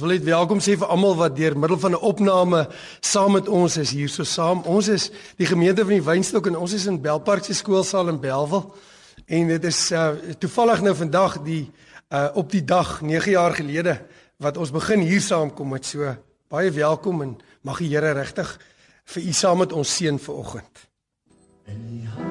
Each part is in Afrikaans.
Ons wil net welkom sê vir almal wat deur middel van 'n opname saam met ons is hier so saam. Ons is die gemeente van die Wynstok en ons is in Belpark se skoolsaal in Belwel. En dit is uh, toevallig nou vandag die uh, op die dag 9 jaar gelede wat ons begin hier saamkom met so baie welkom en mag die Here regtig vir u saam met ons seën vanoggend. In die hande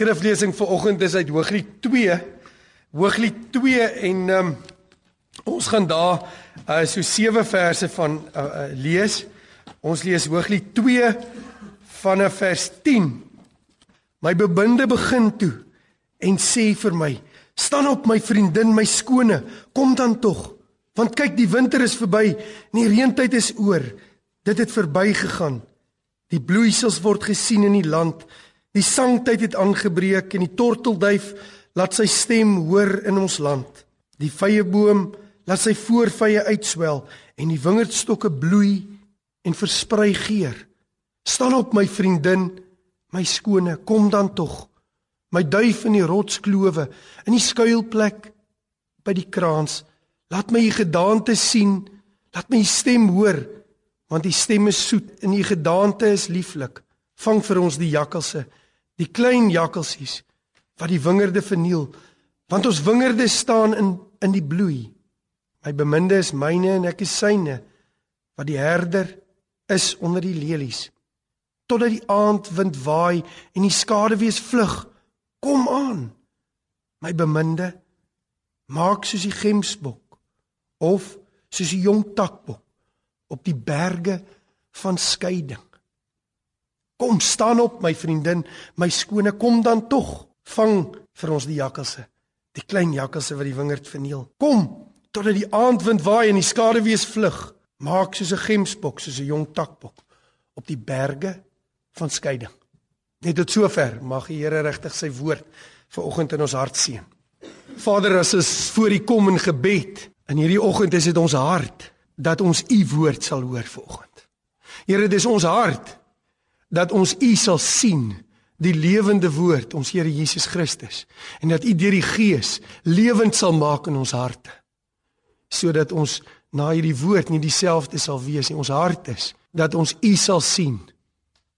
skriflesing vir oggend is uit Hooglied 2. Hooglied 2 en um, ons gaan daar uh, so sewe verse van uh, uh, lees. Ons lees Hooglied 2 vanaf vers 10. My bebinde begin toe en sê vir my: "Staan op my vriendin, my skone, kom dan tog, want kyk die winter is verby, die reentyd is oor. Dit het verbygegaan. Die bloeisels word gesien in die land." Die sangtyd het aangebreek en die tortelduif laat sy stem hoor in ons land. Die vyeboom laat sy voorvye uitswel en die wingerdstokke bloei en versprei geur. Staan op my vriendin, my skone, kom dan tog. My duif in die rotsklowe, in die skuilplek by die kraans. Laat my u gedaante sien, laat my u stem hoor, want die stem is soet en u gedaante is lieflik. Vang vir ons die jakkalse die klein jakkalsies wat die wingerde verniel want ons wingerde staan in in die bloei. My beminde is myne en ek is syne wat die herder is onder die lelies. Totdat die aandwind waai en die skaduwees vlug kom aan. My beminde maak soos die gemsbok of soos die jong takbok op die berge van skeiding Kom staan op my vriendin, my skone, kom dan tog. Vang vir ons die jakkalse, die klein jakkalse wat die wingerd verniel. Kom totdat die aandwind waai en die skaduwees vlug. Maak soos 'n gemsbok, soos 'n jong takbok op die berge van skeiding. Net tot sover mag die Here regtig sy woord vir oggend in ons hart seën. Vader, as ons voor U kom in gebed, in hierdie oggend is dit ons hart dat ons U woord sal hoor vanoggend. Here, dis ons hart dat ons U sal sien, die lewende woord, ons Here Jesus Christus, en dat U deur die Gees lewend sal maak in ons harte. Sodat ons na hierdie woord nie dieselfde sal wees nie, ons hart is dat ons U sal sien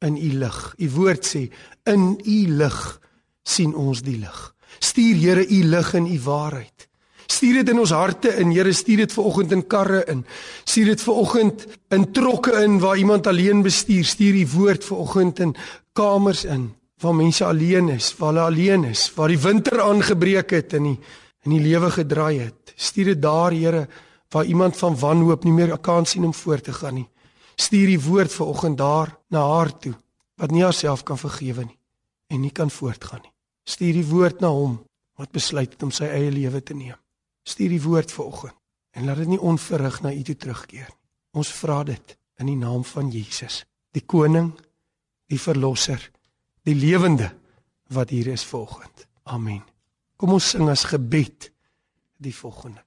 in U lig. U woord sê, in U lig sien ons die lig. Stuur Here u lig en u waarheid. Stuur dit in ons harte in. Here, stuur dit ver oggend in karre in. Stuur dit ver oggend in trokke in waar iemand alleen bestuur. Stuur u woord ver oggend in kamers in waar mense alleen is, waar hulle alleen is, waar die winter aangebreek het en die in die lewe gedraai het. Stuur dit daar, Here, waar iemand van wanhoop nie meer 'n kans sien om voort te gaan nie. Stuur die woord ver oggend daar na haar toe wat nie haarself kan vergewe nie en nie kan voortgaan nie. Stuur die woord na hom wat besluit het om sy eie lewe te neem. Stuur die woord vir oggend en laat dit nie onverrig na u toe terugkeer nie. Ons vra dit in die naam van Jesus, die koning, die verlosser, die lewende wat hier is volgend. Amen. Kom ons sing as gebed die volgende.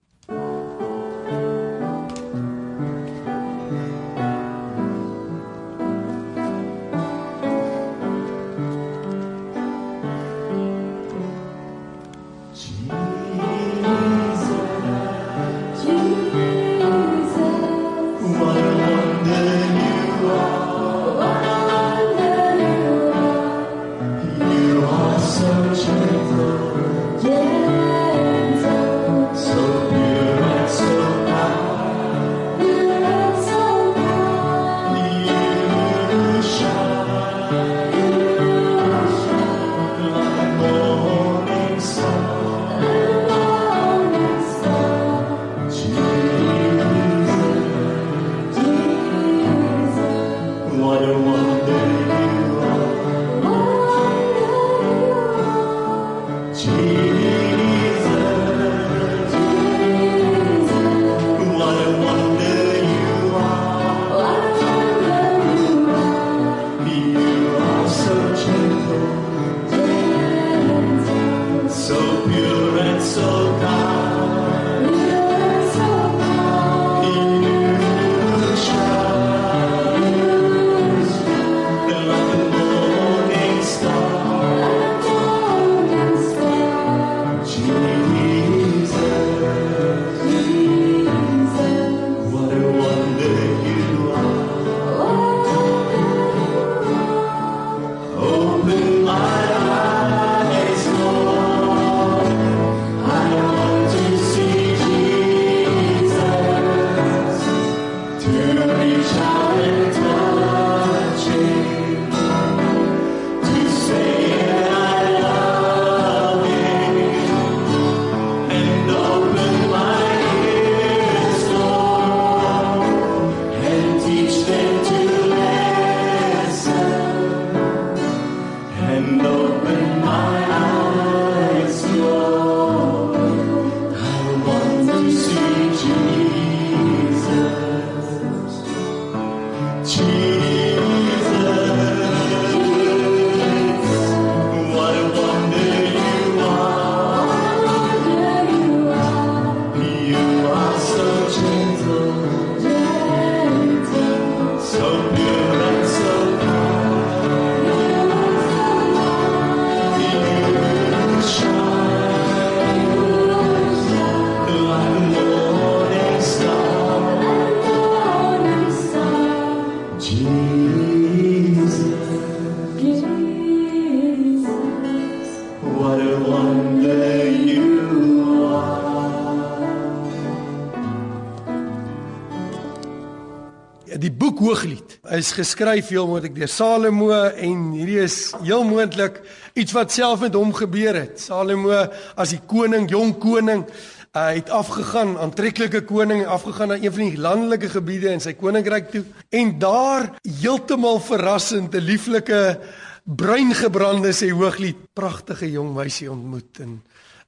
Die boek Hooglied is geskryf heel moontlik deur Salomo en hierdie is heel moontlik iets wat self met hom gebeur het. Salomo as die koning, jong koning, uh, het afgegaan, aantreklike koning, afgegaan na een van die landelike gebiede in sy koninkryk toe en daar heeltemal verrassend 'n lieflike bruin gebrande sê Hooglied, pragtige jong meisie ontmoet en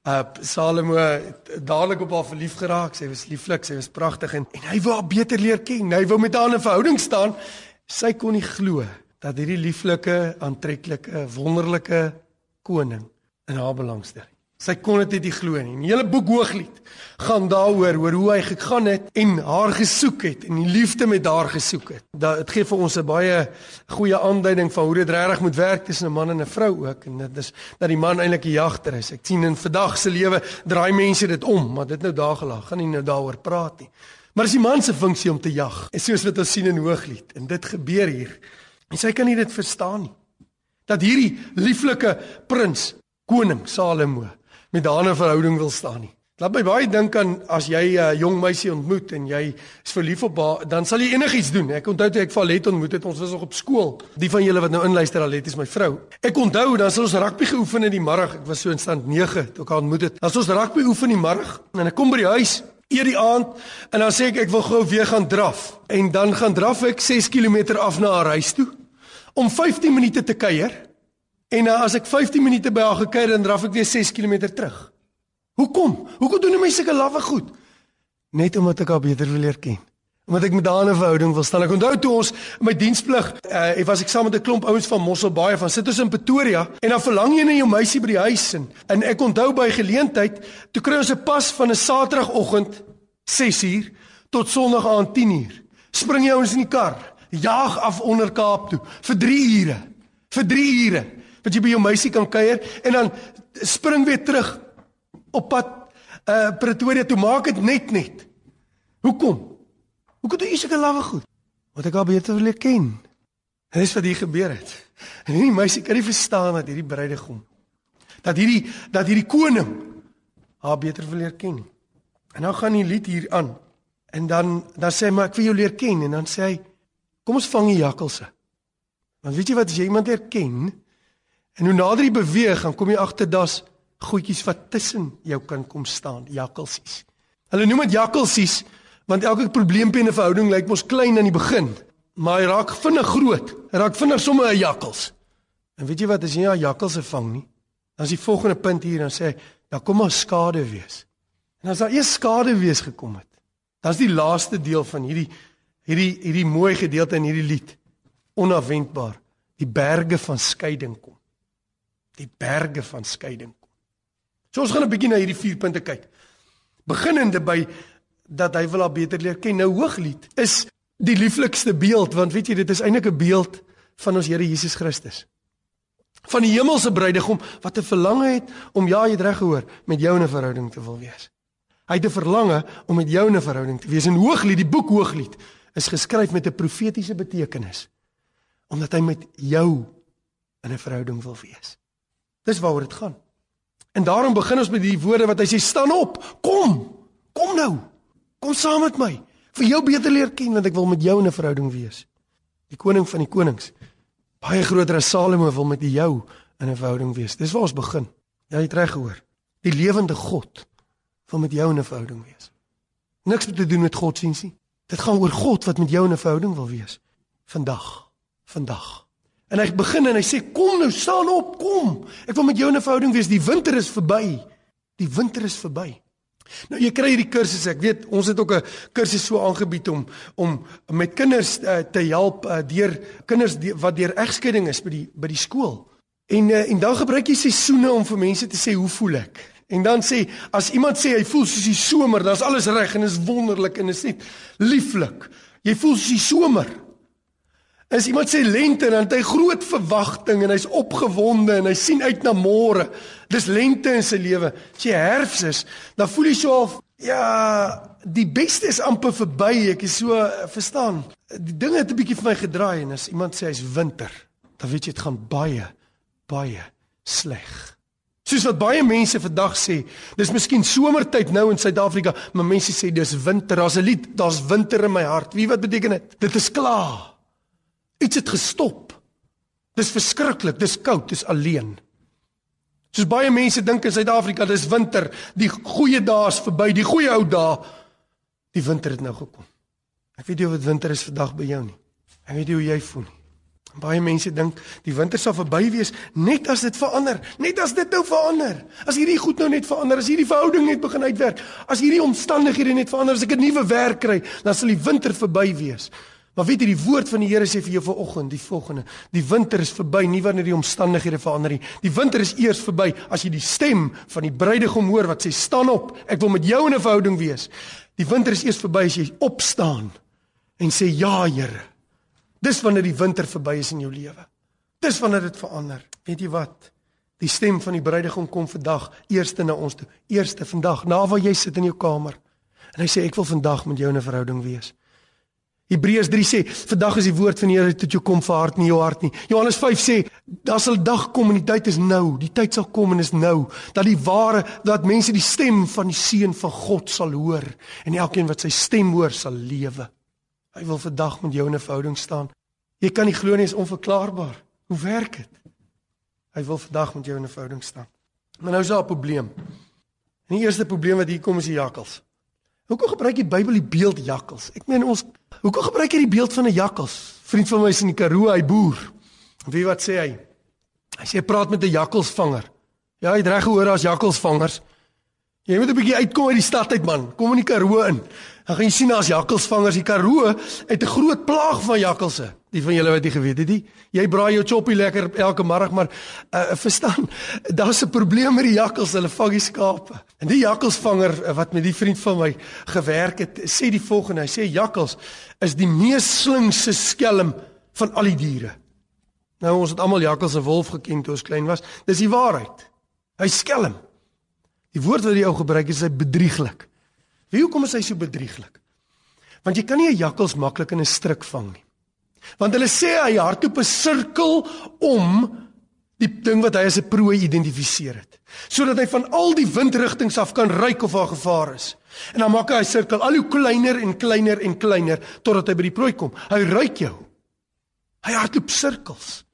uh Salomo dadelik op haar verlief geraak. Sy was lieflik, sy was pragtig en en hy wou haar beter leer ken. Hy wou met haar 'n verhouding staan. Sy kon nie glo dat hierdie lieflike, aantreklike, wonderlike koning in haar belangstel. Sy kon dit nie glo nie. 'n Hele boek Hooglied gaan daaroor oor hoe hy gegaan het en haar gesoek het en die liefde met haar gesoek het. Dit gee vir ons 'n baie goeie aanduiding van hoe dit regtig moet werk tussen 'n man en 'n vrou ook en dit is dat die man eintlik 'n jagter is. Ek sien in vandag se lewe draai mense dit om, maar dit nou daar gelag, gaan nie nou daaroor praat nie. Maar dis die man se funksie om te jag. En soos wat ons sien in Hooglied en dit gebeur hier. En sy kan nie dit verstaan nie. Dat hierdie lieflike prins, koning Salomo met 'n verhouding wil staan nie. Laat my baie dink aan as jy 'n uh, jong meisie ontmoet en jy is verlief op haar, dan sal jy enigiets doen. Ek onthou toe ek Valet ontmoet het, ons was nog op skool. Die van julle wat nou inluister, Valet is my vrou. Ek onthou dan sal ons rugby geoefen in die middag. Ek was so in stand 9 toe ek haar ontmoet het. Dan sal ons rugby oefen in die middag en ek kom by die huis eer die aand en dan sê ek ek wil gou weer gaan draf. En dan gaan draf ek 6 km af na haar huis toe om 15 minute te kuier. En uh, as ek 15 minute by haar gekuier dan draf ek weer 6 km terug. Hoekom? Hoekom doen mense sulke lawwe goed? Net omdat ek haar beter wil leer ken. Omdat ek met haar 'n verhouding wil staan. Ek onthou toe ons my diensplig, uh, ek was ek saam met 'n klomp ouens van Mosselbaai van sit ons in Pretoria en dan verlang jy na jou meisie by die huis en, en ek onthou by geleentheid toe kry ons 'n pas van 'n Saterdagoggend 6uur tot Sondag aand 10uur. Spring jy ons in die kar, jaag af onder Kaap toe vir 3 ure. Vir 3 ure wat jy by jou meisie kan kuier en dan spring weer terug op pad uh Pretoria toe maak dit net net. Hoekom? Hoekom doen jy sulke lawwe goed? Want ek al beter wil ken. En dis wat hier gebeur het. En hierdie meisie kan nie verstaan dat hierdie bruidegom dat hierdie dat hierdie koning haar beter wil leer ken. En nou gaan die lied hier aan. En dan dan sê hy maar ek wil jou leer ken en dan sê hy kom ons vang die jakkalse. Want weet jy wat as jy iemand leer ken en hoe nader jy beweeg, dan kom jy agter das goedjies wat tussen jou kan kom staan, jakkalsies. Hulle noem dit jakkalsies want elke probleempie in 'n verhouding lyk mos klein aan die begin, maar hy raak vinnig groot. Hy raak vinnig sommer 'n jakkals. En weet jy wat as jy nie 'n jakkalse vang nie, dan is die volgende punt hier dan sê hy, dan kom maar skade wees. En as daar eers skade wees gekom het, dan is die laaste deel van hierdie hierdie hierdie mooi gedeelte in hierdie lied onafwendbaar. Die berge van skeiding kom. Die berge van skeiding So ons gaan 'n bietjie na hierdie vier punte kyk. Beginnende by dat hy wil haar beter leer ken. Nou Hooglied is die lieflikste beeld want weet jy dit is eintlik 'n beeld van ons Here Jesus Christus. Van die hemelse bruidegom wat 'n verlange het om ja, jy het reg gehoor, met jou 'n verhouding te wil wees. Hy het 'n verlange om met jou 'n verhouding te wees. En Hooglied, die boek Hooglied, is geskryf met 'n profetiese betekenis omdat hy met jou in 'n verhouding wil wees. Dis waaroor dit gaan. En daarom begin ons met die woorde wat hy sê staan op. Kom. Kom nou. Kom saam met my. Vir jou beter leer ken want ek wil met jou in 'n verhouding wees. Die koning van die konings. Baie groter as Salomo wil met jou in 'n verhouding wees. Dis waar ons begin. Jy het reg gehoor. Die lewende God wil met jou in 'n verhouding wees. Niks te doen met godsdienst nie. Dit gaan oor God wat met jou in 'n verhouding wil wees. Vandag. Vandag. En hy begin en hy sê kom nou staan op, kom. Ek wil met jou 'n verhouding wees. Die winter is verby. Die winter is verby. Nou jy kry hierdie kursus. Ek weet ons het ook 'n kursus so aangebied om om met kinders uh, te help uh, deur kinders die, wat deur egskeiding is by die by die skool. En uh, en dan gebruik jy seisoene om vir mense te sê hoe voel ek? En dan sê as iemand sê hy voel soos die somer, dan is alles reg en is wonderlik en is net lieflik. Jy voel soos die somer. As iemand sê lente dan het hy groot verwagting en hy's opgewonde en hy sien uit na môre. Dis lente in sy lewe. As jy herfs is, dan voel jy so of ja, die beste is amper verby. Ek is so verstaan. Die dinge het 'n bietjie vir my gedraai en as iemand sê hy's winter, dan weet jy dit gaan baie baie sleg. Soos wat baie mense vandag sê, dis miskien somertyd nou in Suid-Afrika, maar mense sê dis winter. Daar's 'n lied, daar's winter in my hart. Wie wat beteken dit? Dit is klaar. Iets het gestop. Dis verskriklik, dis koud, dis alleen. Soos baie mense dink in Suid-Afrika, dis winter, die goeie dae is verby, die goeie ou dae. Die winter het nou gekom. Ek weet nie of dit winter is vandag by jou nie. Ek weet nie hoe jy voel nie. Baie mense dink die winter sal verby wees net as dit verander, net as dit nou verander. As hierdie goed nou net verander, as hierdie verhouding net begin uitwerk, as hierdie omstandighede net verander, as ek 'n nuwe werk kry, dan sal die winter verby wees. Maar weet jy die woord van die Here sê vir jou vanoggend die volgende: Die winter is verby nie wanneer die omstandighede verander nie. Die winter is eers verby as jy die stem van die bruidegom hoor wat sê staan op, ek wil met jou in 'n verhouding wees. Die winter is eers verby as jy opstaan en sê ja, Here. Dis wanneer die winter verby is in jou lewe. Dis wanneer dit verander. Weet jy wat? Die stem van die bruidegom kom vandag eerste na ons toe. Eerste vandag, na waar jy sit in jou kamer. En hy sê ek wil vandag met jou 'n verhouding wees. Hebreërs 3 sê, "Vandag is die woord van die Here tot jou kom vir hart nie jou hart nie." Johannes 5 sê, "Daar sal 'n dag kom en die tyd is nou. Die tyd sal kom en is nou dat die ware dat mense die stem van die seun van God sal hoor en elkeen wat sy stem hoor sal lewe." Hy wil vandag met jou in 'n verhouding staan. Jy kan nie glo nie, is onverklaarbaar. Hoe werk dit? Hy wil vandag met jou in 'n verhouding staan. Maar nou is daar 'n probleem. En die eerste probleem wat hier kom is die jakkals. Hoekom gebruik die Bybel die beeld jakkals? Ek meen ons hoekom gebruik jy die beeld van 'n jakkals? Vriend van my is in die Karoo, hy boer. Wie wat sê hy? Hy sê praat met 'n jakkalsvanger. Ja, hy het reg gehoor as jakkalsvangers. Jy moet 'n bietjie uitkom uit die stad uit man. Kom in die Karoo in. Dan gaan jy sien daar's jakkalsvangers. Die Karoo het 'n groot plaag van jakkalse. Die van julle wat jy geweet het, die jy braai jou choppie lekker elke middag, maar uh, verstaan, daar's 'n probleem met die jakkals, hulle vang die skape. En die jakkalsvanger uh, wat met die vriend van my gewerk het, sê die volgende, hy sê jakkals is die mees slinkse skelm van al die diere. Nou ons het almal jakkals en wolf geken toe ons klein was. Dis die waarheid. Hy skelm. Die woord wat die ou gebruik is hy bedrieglik. Wie hoekom is hy so bedrieglik? Want jy kan nie 'n jakkals maklik in 'n struik vang nie. Want hulle sê hy hardloop 'n sirkel om die ding wat hy as 'n prooi identifiseer het, sodat hy van al die windrigtings af kan ruik of daar gevaar is. En dan maak hy 'n sirkel al hoe kleiner en kleiner en kleiner totdat hy by die prooi kom. Hy ruik jou. Hy hardloop sirkels.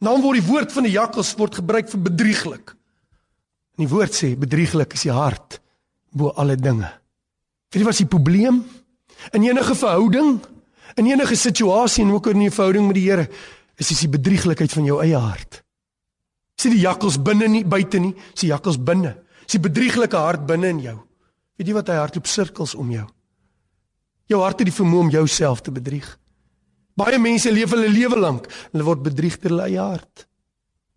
Dan word die woord van die jakkals word gebruik vir bedrieglik. En die woord sê bedrieglik is die hart bo alle dinge. Weet jy wat die probleem in enige verhouding In enige situasie en ook in 'n verhouding met die Here, is dit die bedrieglikheid van jou eie hart. Sien die jakkals binne nie buite nie, sien jakkals binne. Sien bedrieglike hart binne in jou. Weet jy wat hy hardloop sirkels om jou? Jou hart het die vermoë om jouself te bedrieg. Baie mense leef hulle lewe lank, hulle word bedrieg deur hulle eie hart.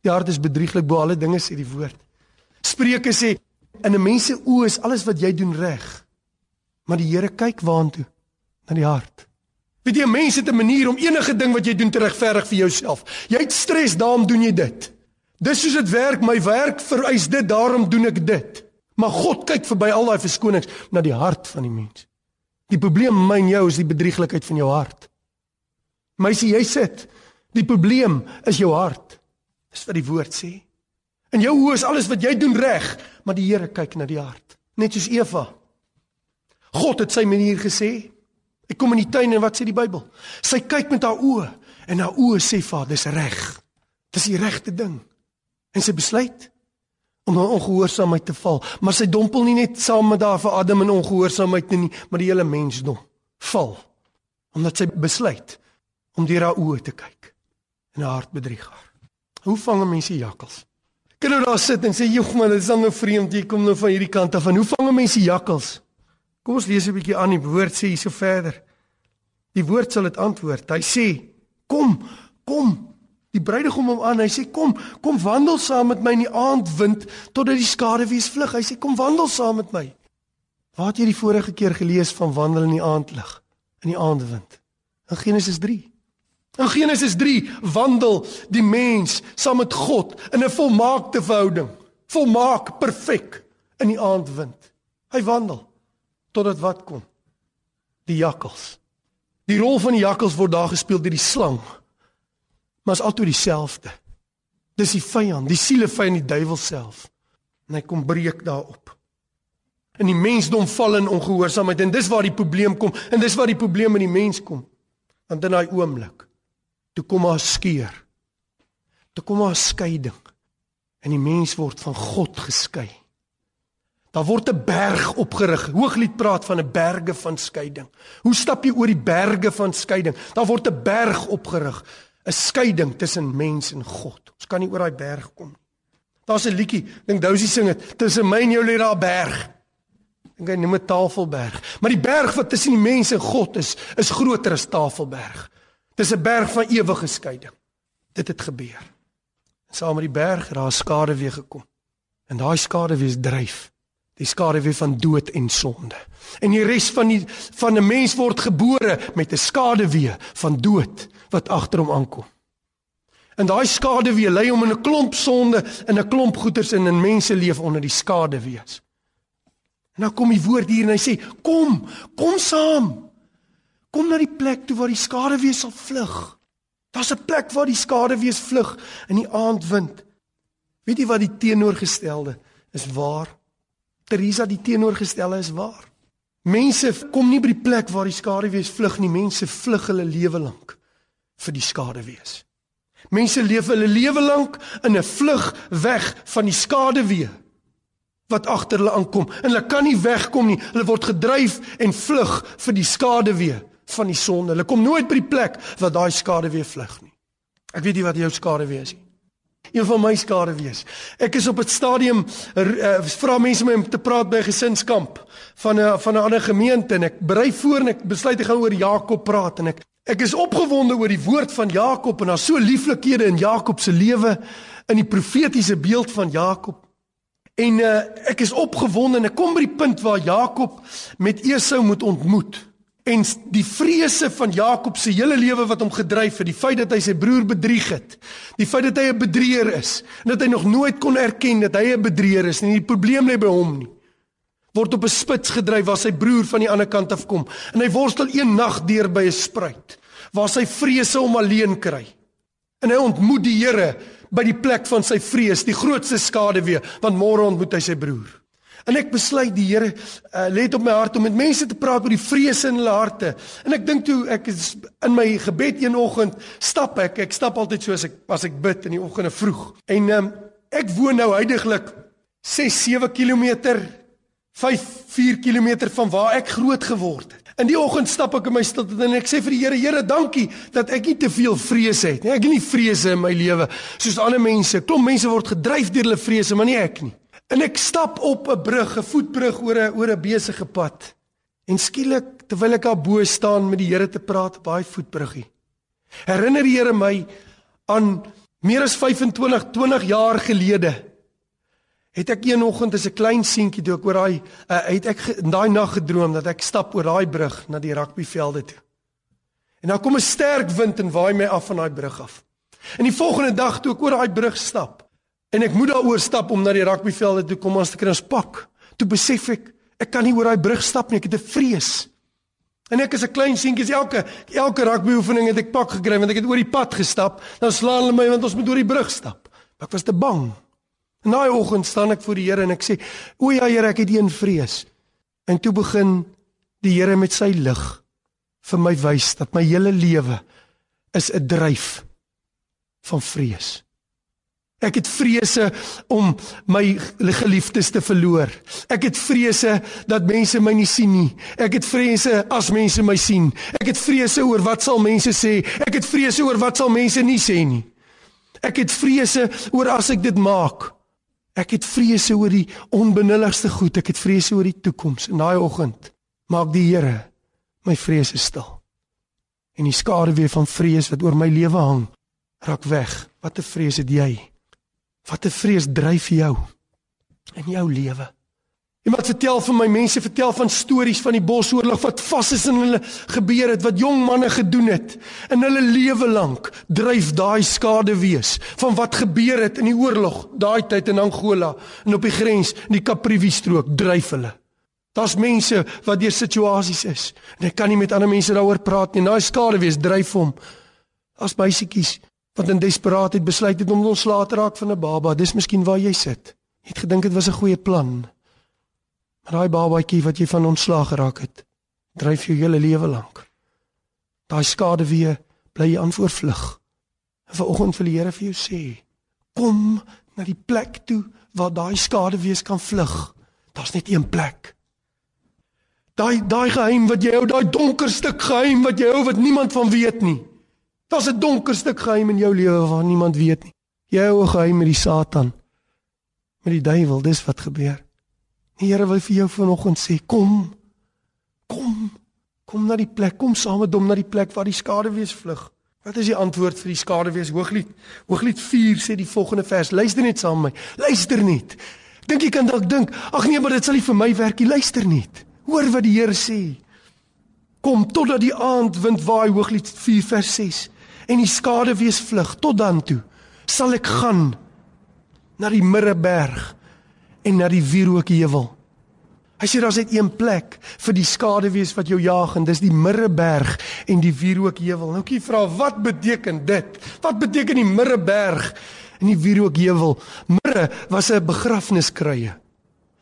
Die hart is bedrieglik bo alle dinge sê die woord. Spreuke sê in 'n mens se oë is alles wat jy doen reg. Maar die Here kyk waantoe? Na die hart. Weet jy, mense het 'n manier om enige ding wat jy doen te regverdig vir jouself. Jy het stres, daarom doen jy dit. Dis soos dit werk, my werk vereis dit, daarom doen ek dit. Maar God kyk verby al daai verskonings na die hart van die mens. Die probleem my en jou is die bedrieglikheid van jou hart. Meisie, jy sit. Die probleem is jou hart. Dis wat die woord sê. In jou oë is alles wat jy doen reg, maar die Here kyk na die hart. Net soos Eva. God het sy manier gesê. Ek kom in die tuin en wat sê die Bybel? Sy kyk met haar oë en haar oë sê vir haar dis reg. Dis die regte ding. En sy besluit om in ongehoorsaamheid te val, maar sy dompel nie net saam met haar vir Adam in ongehoorsaamheid nie, maar die hele mensdom val omdat sy besluit om deur haar oë te kyk en haar hart bedrieg haar. Hoe vang mense jakkals? Kan jy daar sit en sê, "Jogg man, dit is nou vreemd jy kom nou van hierdie kant af. Hoe vang mense jakkals?" Kom ons lees 'n bietjie aan die woord sê hierso verder. Die woord sal dit antwoord. Hy sê: "Kom, kom." Die bruidegom hom aan. Hy sê: "Kom, kom wandel saam met my in die aandwind totdat die skaduwees vlug." Hy sê: "Kom wandel saam met my." Waar het jy die vorige keer gelees van wandel in die aandlig, in die aandwind? In Genesis 3. In Genesis 3 wandel die mens saam met God in 'n volmaakte verhouding, volmaak, perfek in die aandwind. Hy wandel totdat wat kom? Die jakkals. Die rol van die jakkals word daar gespeel deur die slang. Maar is altyd dieselfde. Dis die vyand, die siele vyand, die duiwel self. En hy kom breek daarop. En die mensdom val in ongehoorsaamheid en dis waar die probleem kom en dis waar die probleem in die mens kom. Want in daai oomblik toe kom daar skeur. Toe kom daar skeiding. En die mens word van God geskei. Daar word 'n berg opgerig. Hooglied praat van 'n berge van skeiding. Hoe stap jy oor die berge van skeiding? Daar word 'n berg opgerig, 'n skeiding tussen mens en God. Ons kan nie oor daai berg kom nie. Daar's 'n liedjie, dink Dousie sing dit, tussen my en jou lê daar 'n berg. Dink hy noem dit Tafelberg. Maar die berg wat tussen die mens en God is, is groter as Tafelberg. Dis 'n berg van ewige skeiding. Dit het gebeur. En saam met die berg het daar skade weer gekom. En daai skade weer dryf die skaduwee van dood en sonde. En die res van die van 'n mens word gebore met 'n skaduwee van dood wat agter hom aankom. En daai skaduwee lei hom in 'n klomp sonde en 'n klomp goeters in 'n mens se lewe onder die skaduwees. En nou kom die woord hier en hy sê: "Kom, kom saam. Kom na die plek toe waar die skaduwees sal vlug. Daar's 'n plek waar die skaduwees vlug in die aandwind. Weet jy wat die teenoorgestelde is waar? Teresa die teenoorgestelde is waar. Mense kom nie by die plek waar die skaduwees vlug nie. Mense vlug hulle lewe lank vir die skaduwees. Mense leef hulle lewe lank in 'n vlug weg van die skaduwee wat agter hulle aankom en hulle kan nie wegkom nie. Hulle word gedryf en vlug vir die skaduwee van die sonde. Hulle kom nooit by die plek waar daai skaduwee vlug nie. Ek weet nie wat jou skaduwee is nie. Een van my skade wees. Ek is op 'n stadium uh, vra mense my om te praat by 'n gesinskamp van 'n van 'n ander gemeente en ek berei voor en ek besluit ek gaan oor Jakob praat en ek ek is opgewonde oor die woord van Jakob en daar's so lieflikhede in Jakob se lewe in die profetiese beeld van Jakob. En uh, ek is opgewonde en ek kom by die punt waar Jakob met Esau moet ontmoet en die vrese van Jakob se hele lewe wat hom gedryf het, die feit dat hy sy broer bedrieg het, die feit dat hy 'n bedrieger is en dat hy nog nooit kon erken dat hy 'n bedrieger is nie, die probleem lê by hom nie. Word op 'n spits gedryf waar sy broer van die ander kant af kom en hy worstel een nag deur by 'n spruit waar sy vrese hom alleen kry. En hy ontmoet die Here by die plek van sy vrees, die grootste skade weer, want môre ontmoet hy sy broer. En ek besluit die Here uh, lê dit op my hart om met mense te praat oor die vrese in hulle harte. En ek dink toe ek is in my gebed een oggend stap ek, ek stap altyd so as ek as ek bid in die oggende vroeg. En um, ek woon nou heidaglik 6 7 km 5 4 km van waar ek groot geword het. In die oggend stap ek in my stilte en ek sê vir die Here, Here, dankie dat ek nie te veel vrese het nie. Ek het nie vrese in my lewe soos ander mense. Klop mense word gedryf deur hulle vrese, maar nie ek nie. En ek stap op 'n brug, 'n voetbrug oor 'n oor 'n besige pad. En skielik, terwyl ek daar bo staan met die Here te praat op daai voetbruggie, herinner die Here my aan meer as 25, 20 jaar gelede. Het ek een oggend as 'n klein seentjie toe ek oor daai uh, het ek in daai nag gedroom dat ek stap oor daai brug na die rugbyvelde toe. En dan kom 'n sterk wind en waai my af van daai brug af. En die volgende dag toe ek oor daai brug stap, En ek moet daaroor stap om na die rugbyvelde toe kom as ek ons pak. Toe besef ek ek kan nie oor daai brug stap nie, ek het 'n vrees. En ek is 'n klein seentjie, elke elke rugbyoefening het ek pak gekry want ek het oor die pad gestap. Dan slaan hulle my want ons moet oor die brug stap. Maar ek was te bang. En daai oggend staan ek voor die Here en ek sê: "O ja Here, ek het een vrees." En toe begin die Here met sy lig vir my wys dat my hele lewe is 'n dryf van vrees. Ek het vrese om my geliefdes te verloor. Ek het vrese dat mense my nie sien nie. Ek het vrese as mense my sien. Ek het vrese oor wat sal mense sê. Ek het vrese oor wat sal mense nie sê nie. Ek het vrese oor as ek dit maak. Ek het vrese oor die onbenulligste goed. Ek het vrese oor die toekoms. En daai oggend maak die Here my vrese stil. En die skare weer van vrees wat oor my lewe hang, raak weg. Wat 'n vrees het jy? Wat 'n vrees dryf jou in jou lewe. Iemand vertel van my mense vertel van stories van die bosoorlog wat vas is in hulle gebeur het wat jong manne gedoen het. In hulle lewe lank dryf daai skade wees van wat gebeur het in die oorlog daai tyd in Angola en op die grens in die Caprivi strook dryf hulle. Daar's mense wat deur situasies is en ek kan nie met ander mense daaroor praat nie. Daai skade wees dryf hom. As meisietjies wat in desperaatheid besluit het om ontslae te raak van 'n baba. Dis miskien waar jy sit. Jy het gedink dit was 'n goeie plan. Maar daai babatjie wat jy van ontslae geraak het, dryf jou hele lewe lank. Daai skade weer bly jy aan voorvlug. En vanoggend wil die Here vir jou sê, kom na die plek toe waar daai skade wees kan vlug. Daar's net een plek. Daai daai geheim wat jy hou, daai donker stuk geheim wat jy hou wat niemand van weet nie. Daar's 'n donker stuk geheim in jou lewe waarvan niemand weet nie. Jy hou 'n geheim met die Satan. Met die duiwel, dis wat gebeur. Die Here wil vir jou vanoggend sê, kom. Kom. Kom na die plek, kom saam met hom na die plek waar die skaduwees vlug. Wat is die antwoord vir die skaduwees? Hooglied. Hooglied 4 sê die volgende vers. Luister net saam met my. Luister net. Dink jy kan dalk dink, ag nee, maar dit sal nie vir my werk nie. Luister net. Hoor wat die Here sê. Kom totdat die aand wind waai, Hooglied 4 vers 6 en die skade wees vlug tot dan toe sal ek gaan na die Middelberg en na die Wierookheuwel Hy sê daar's net een plek vir die skaduwees wat jou jag en dis die Mirreberg en die Wierookheuwel. Nou kyk vra wat beteken dit? Wat beteken die Mirreberg en die Wierookheuwel? Mirre was 'n begrafniskrye.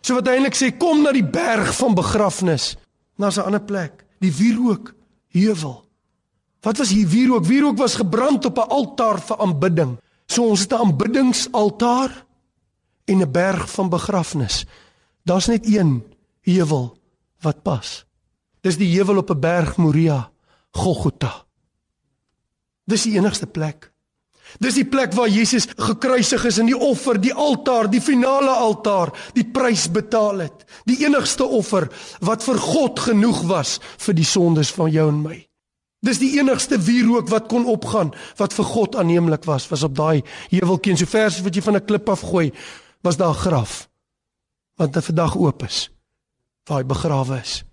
So wat eintlik sê kom na die berg van begrafnis. Na's 'n ander plek, die Wierookheuwel. Wat was hier wierook? Wierook was gebrand op 'n altaar vir aanbidding. So ons het 'n aanbiddingsaltaar en 'n berg van begrafnis. Daar's net een heuwel wat pas. Dis die heuwel op 'n berg Moria, Golgotha. Dis die enigste plek. Dis die plek waar Jesus gekruisig is en die offer, die altaar, die finale altaar, die prys betaal het. Die enigste offer wat vir God genoeg was vir die sondes van jou en my. Dis die enigste wierook wat kon opgaan wat vir God aanneemlik was, was op daai heuweltjie so vers wat jy van 'n klip af gooi, was daar 'n graf wat vandag oop is waar hy begrawe is.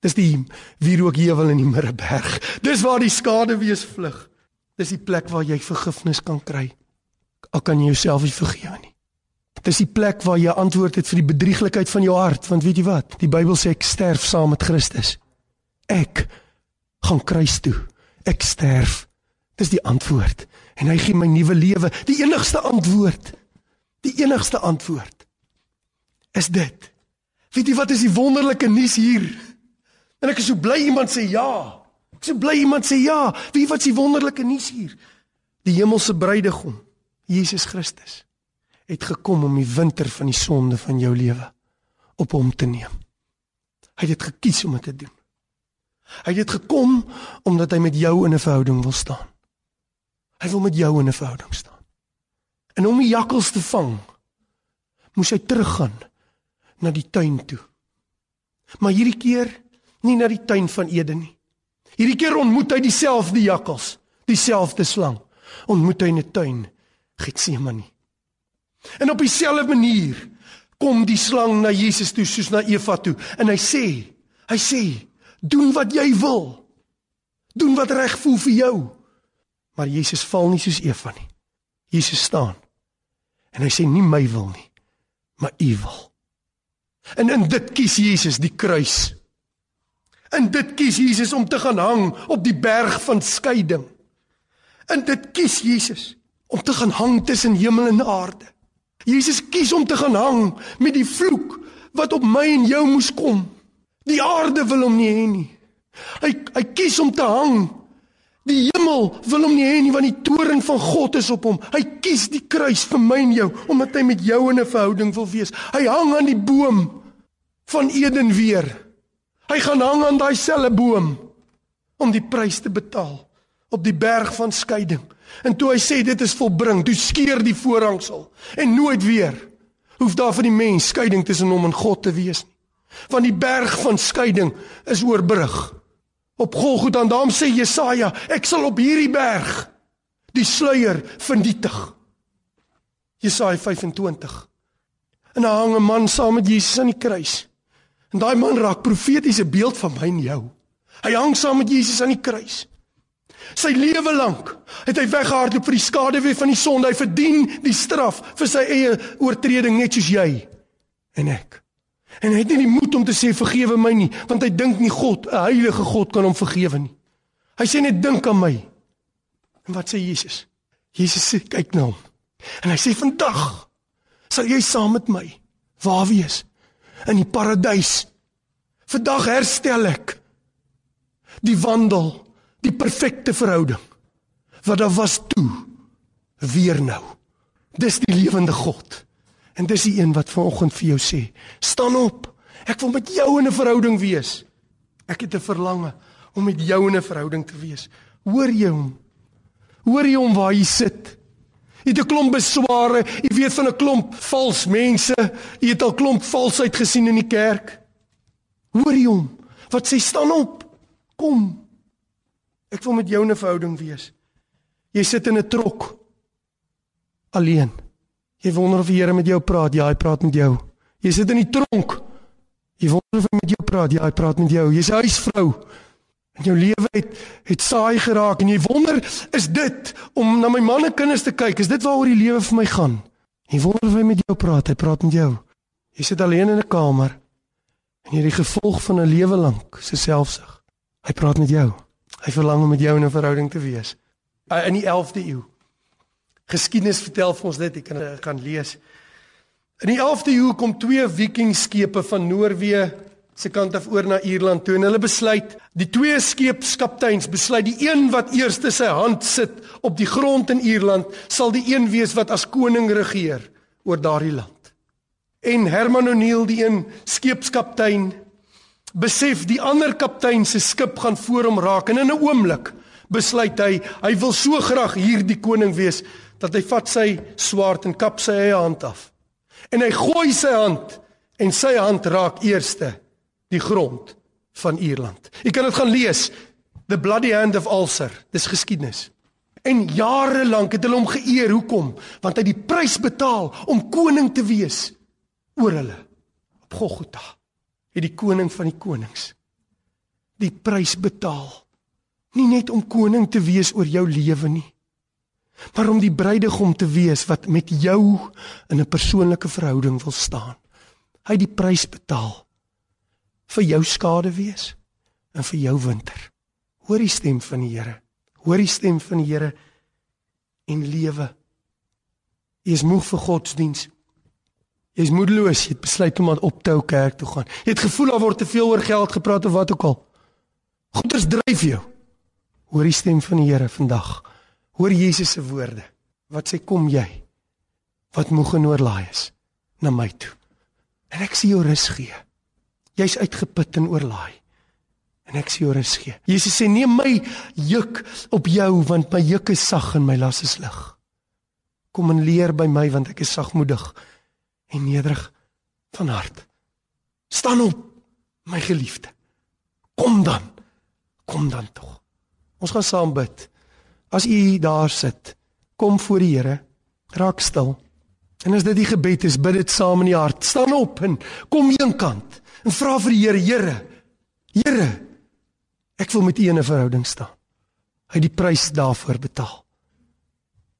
Dis die wierookheuwel in die Middelberg. Dis waar die skaduwees vlug. Dis die plek waar jy vergifnis kan kry. Al kan jy jouself nie vergewe nie. Dis die plek waar jy antwoord het vir die bedrieglikheid van jou hart, want weet jy wat? Die Bybel sê ek sterf saam met Christus. Ek gaan kruis toe. Ek sterf. Dis die antwoord. En hy gee my nuwe lewe. Die enigste antwoord. Die enigste antwoord is dit. Weet jy wat is die wonderlike nuus hier? En ek is so bly iemand sê ja. Ek is so bly iemand sê ja. Weet jy wat is die wonderlike nuus hier? Die hemelse bruidegom, Jesus Christus, het gekom om die winter van die sonde van jou lewe op hom te neem. Hy het dit gekies om dit te doen. Hy het gekom omdat hy met jou in 'n verhouding wil staan. Hy wil met jou in 'n verhouding staan. En om die jakkals te vang, moes hy teruggaan na die tuin toe. Maar hierdie keer nie na die tuin van Eden nie. Hierdie keer ontmoet hy dieselfde jakkals, dieselfde slang. Ontmoet hy in 'n tuin Getsemane. En op dieselfde manier kom die slang na Jesus toe soos na Eva toe en hy sê, hy sê, doen wat jy wil. Doen wat reg voel vir jou. Maar Jesus val nie soos Eva nie. Jesus staan. En hy sê nie my wil nie, maar u wil. En in dit kies Jesus die kruis. In dit kies Jesus om te gaan hang op die berg van skeiding. In dit kies Jesus om te gaan hang tussen hemel en aarde. Jesus kies om te gaan hang met die vloek wat op my en jou moes kom. Die aarde wil hom nie hê nie. Hy hy kies om te hang. Die hemel wil hom nie hê nie want die toorn van God is op hom. Hy kies die kruis vir my en jou omdat hy met jou in 'n verhouding wil wees. Hy hang aan die boom van Eden weer. Hy gaan hang aan daai selfe boom om die prys te betaal op die berg van skeiding. En toe hy sê dit is volbring, toe skeur die voorhangsel en nooit weer hoef daar vir die mens skeiding tussen hom en God te wees nie. Want die berg van skeiding is oorbrug. Op Golgotha en daarom sê Jesaja, ek sal op hierdie berg die sluier vernietig. Jesaja 25. En daar hang 'n man saam met Jesus aan die kruis. En daai man raak profetiese beeld van my en jou. Hy hang saam met Jesus aan die kruis. Sy lewe lank het hy weggehardloop vir die skaduwee van die sonde. Hy verdien die straf vir sy eie oortreding net soos jy en ek. En hy het nie die moed om te sê vergewe my nie, want hy dink nie God, 'n heilige God kan hom vergewe nie. Hy sê net dink aan my. En wat sê Jesus? Jesus sê kyk na hom. En hy sê vandag sal jy saam met my waar wees? in die paradys. Vandag herstel ek die wandel, die perfekte verhouding wat daar was toe weer nou. Dis die lewende God. En dis die een wat vanoggend vir jou sê, staan op. Ek wil met jou in 'n verhouding wees. Ek het 'n verlange om met jou in 'n verhouding te wees. Hoor jy hom? Hoor jy hom waar hy sit? Jy het 'n klomp besware, jy weet van 'n klomp vals mense, jy het al klomp valsheid gesien in die kerk. Hoor jy hom? Wat sê staan op? Kom. Ek wil met jou 'n verhouding wees. Jy sit in 'n trok alleen. Jy wonder of die Here met jou praat. Ja, hy praat met jou. Jy sit in die tronk. Jy wonder of hy met jou praat. Ja, hy praat met jou. Jy's 'n huisvrou. En jou lewe het het saai geraak en jy wonder, is dit om na my manne kinders te kyk? Is dit waaroor die lewe vir my gaan? Jy wonder of hy met jou praat, hy praat met jou. Jy sit alleen in 'n kamer En hierdie gevolg van 'n lewe lank se selfsug. Hy praat met jou. Hy verlang om met jou in 'n verhouding te wees. In die 11de eeu. Geskiedenis vertel vir ons dit, ek kan kan lees. In die 11de eeu kom twee vikingskepe van Noorwe se kant af oor na Ierland toe en hulle besluit, die twee skeepskapteins besluit die een wat eerste sy hand sit op die grond in Ierland sal die een wees wat as koning regeer oor daardie land. En Herman O'Neill, die een skeepskaptein, besef die ander kaptein se skip gaan voor hom raak en in 'n oomblik besluit hy hy wil so graag hierdie koning wees dat hy vat sy swaard en kap sy eie hand af. En hy gooi sy hand en sy hand raak eerste die grond van Ierland. Jy kan dit gaan lees. The bloody hand of Ulster. Dis geskiedenis. En jare lank het hulle hom geëer. Hoekom? Want hy het die prys betaal om koning te wees oor hulle. Op Golgotha het die koning van die konings die prys betaal. Nie net om koning te wees oor jou lewe nie, maar om die bruidegom te wees wat met jou in 'n persoonlike verhouding wil staan. Hy het die prys betaal vir jou skade wees en vir jou winter. Hoor die stem van die Here. Hoor die stem van die Here en lewe. Jy is moeg vir godsdiens. Jy's moedeloos, jy het besluit om aan optou kerk toe gaan. Jy het gevoel daar word te veel oor geld gepraat of wat ook al. Goeders dryf jou. Hoor die stem van die Here vandag. Hoor Jesus se woorde. Wat sê kom jy? Wat moeg en oorlaai is na my toe. En ek sien jou rus gee. Jy's uitgeput en oorlaai. En ek sien jou rus gee. Jesus sê neem my juk op jou want my juk is sag en my las is lig. Kom en leer by my want ek is sagmoedig en nederig van hart. Staan op, my geliefde. Kom dan. Kom dan tog. Ons gaan saam bid. As u daar sit, kom voor die Here, raak stil. En as dit die gebed is, bid dit saam in die hart. Staan op en kom eenkant en vra vir die Here, Here, Here, ek wil met U in 'n verhouding staan. Hy die prys daarvoor betaal.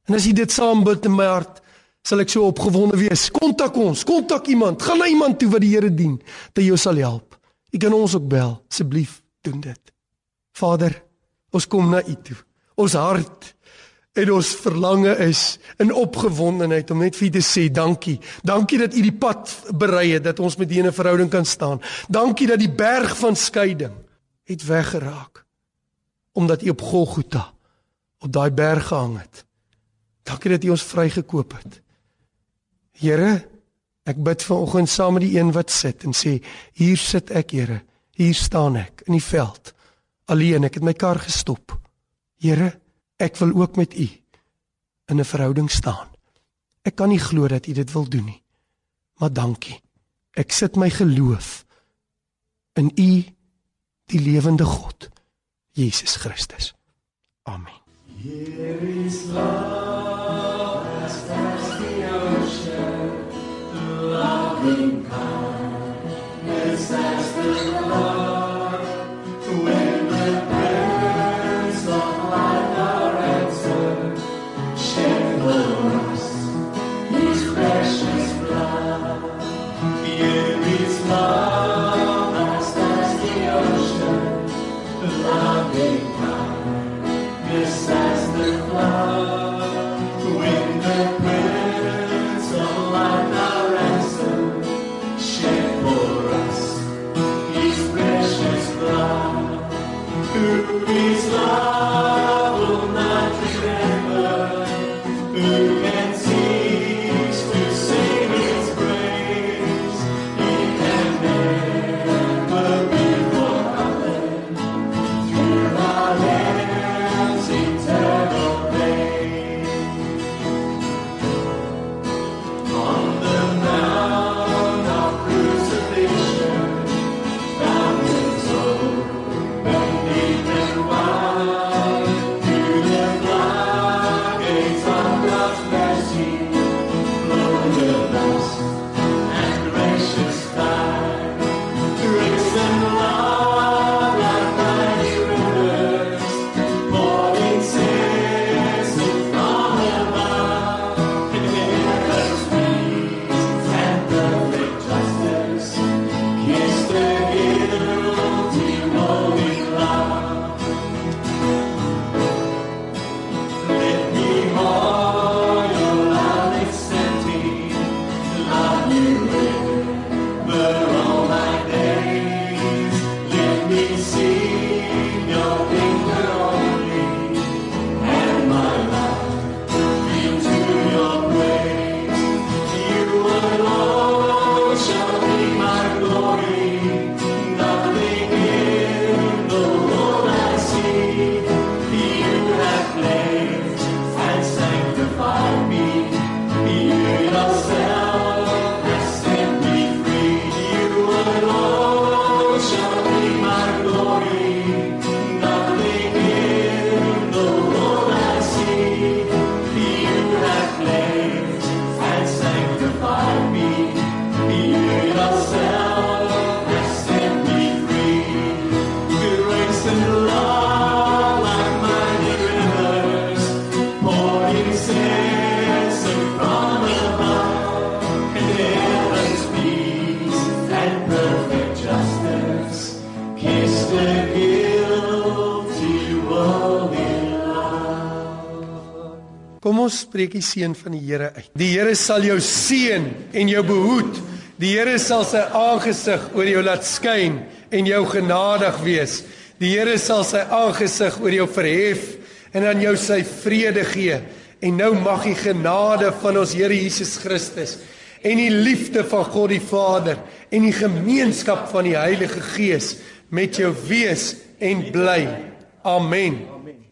En as jy dit saam bid in my hart, sal ek so opgewonde wees. Kontak ons, kontak iemand, gaan na iemand toe wat die Here dien, dat jy sal help. Jy kan ons ook bel, asseblief doen dit. Vader, ons kom na U toe. Ons hart en ons verlange is in opgewondenheid om net vir U te sê dankie. Dankie dat U die pad berei het dat ons met U 'n verhouding kan staan. Dankie dat die berg van skeiding het weggeraak omdat U op Golgotha op daai berg gehang het. Dankie dat U ons vrygekoop het. Here, ek bid vanoggend saam met die een wat sit en sê, hier sit ek, Here. Hier staan ek in die veld. Alleen, ek het my kar gestop. Here, ek wil ook met U in 'n verhouding staan. Ek kan nie glo dat U dit wil doen nie. Maar dankie. Ek sit my geloof in U, die lewende God, Jesus Christus. Amen. Here is love as the ocean. loving kindness as the Lord. Kom ons spreek die seën van die Here uit. Die Here sal jou seën en jou behoed. Die Here sal sy aangesig oor jou laat skyn en jou genadig wees. Die Here sal sy aangesig oor jou verhef en aan jou sy vrede gee. En nou mag die genade van ons Here Jesus Christus en die liefde van God die Vader en die gemeenskap van die Heilige Gees met jou wees en bly. Amen. Amen.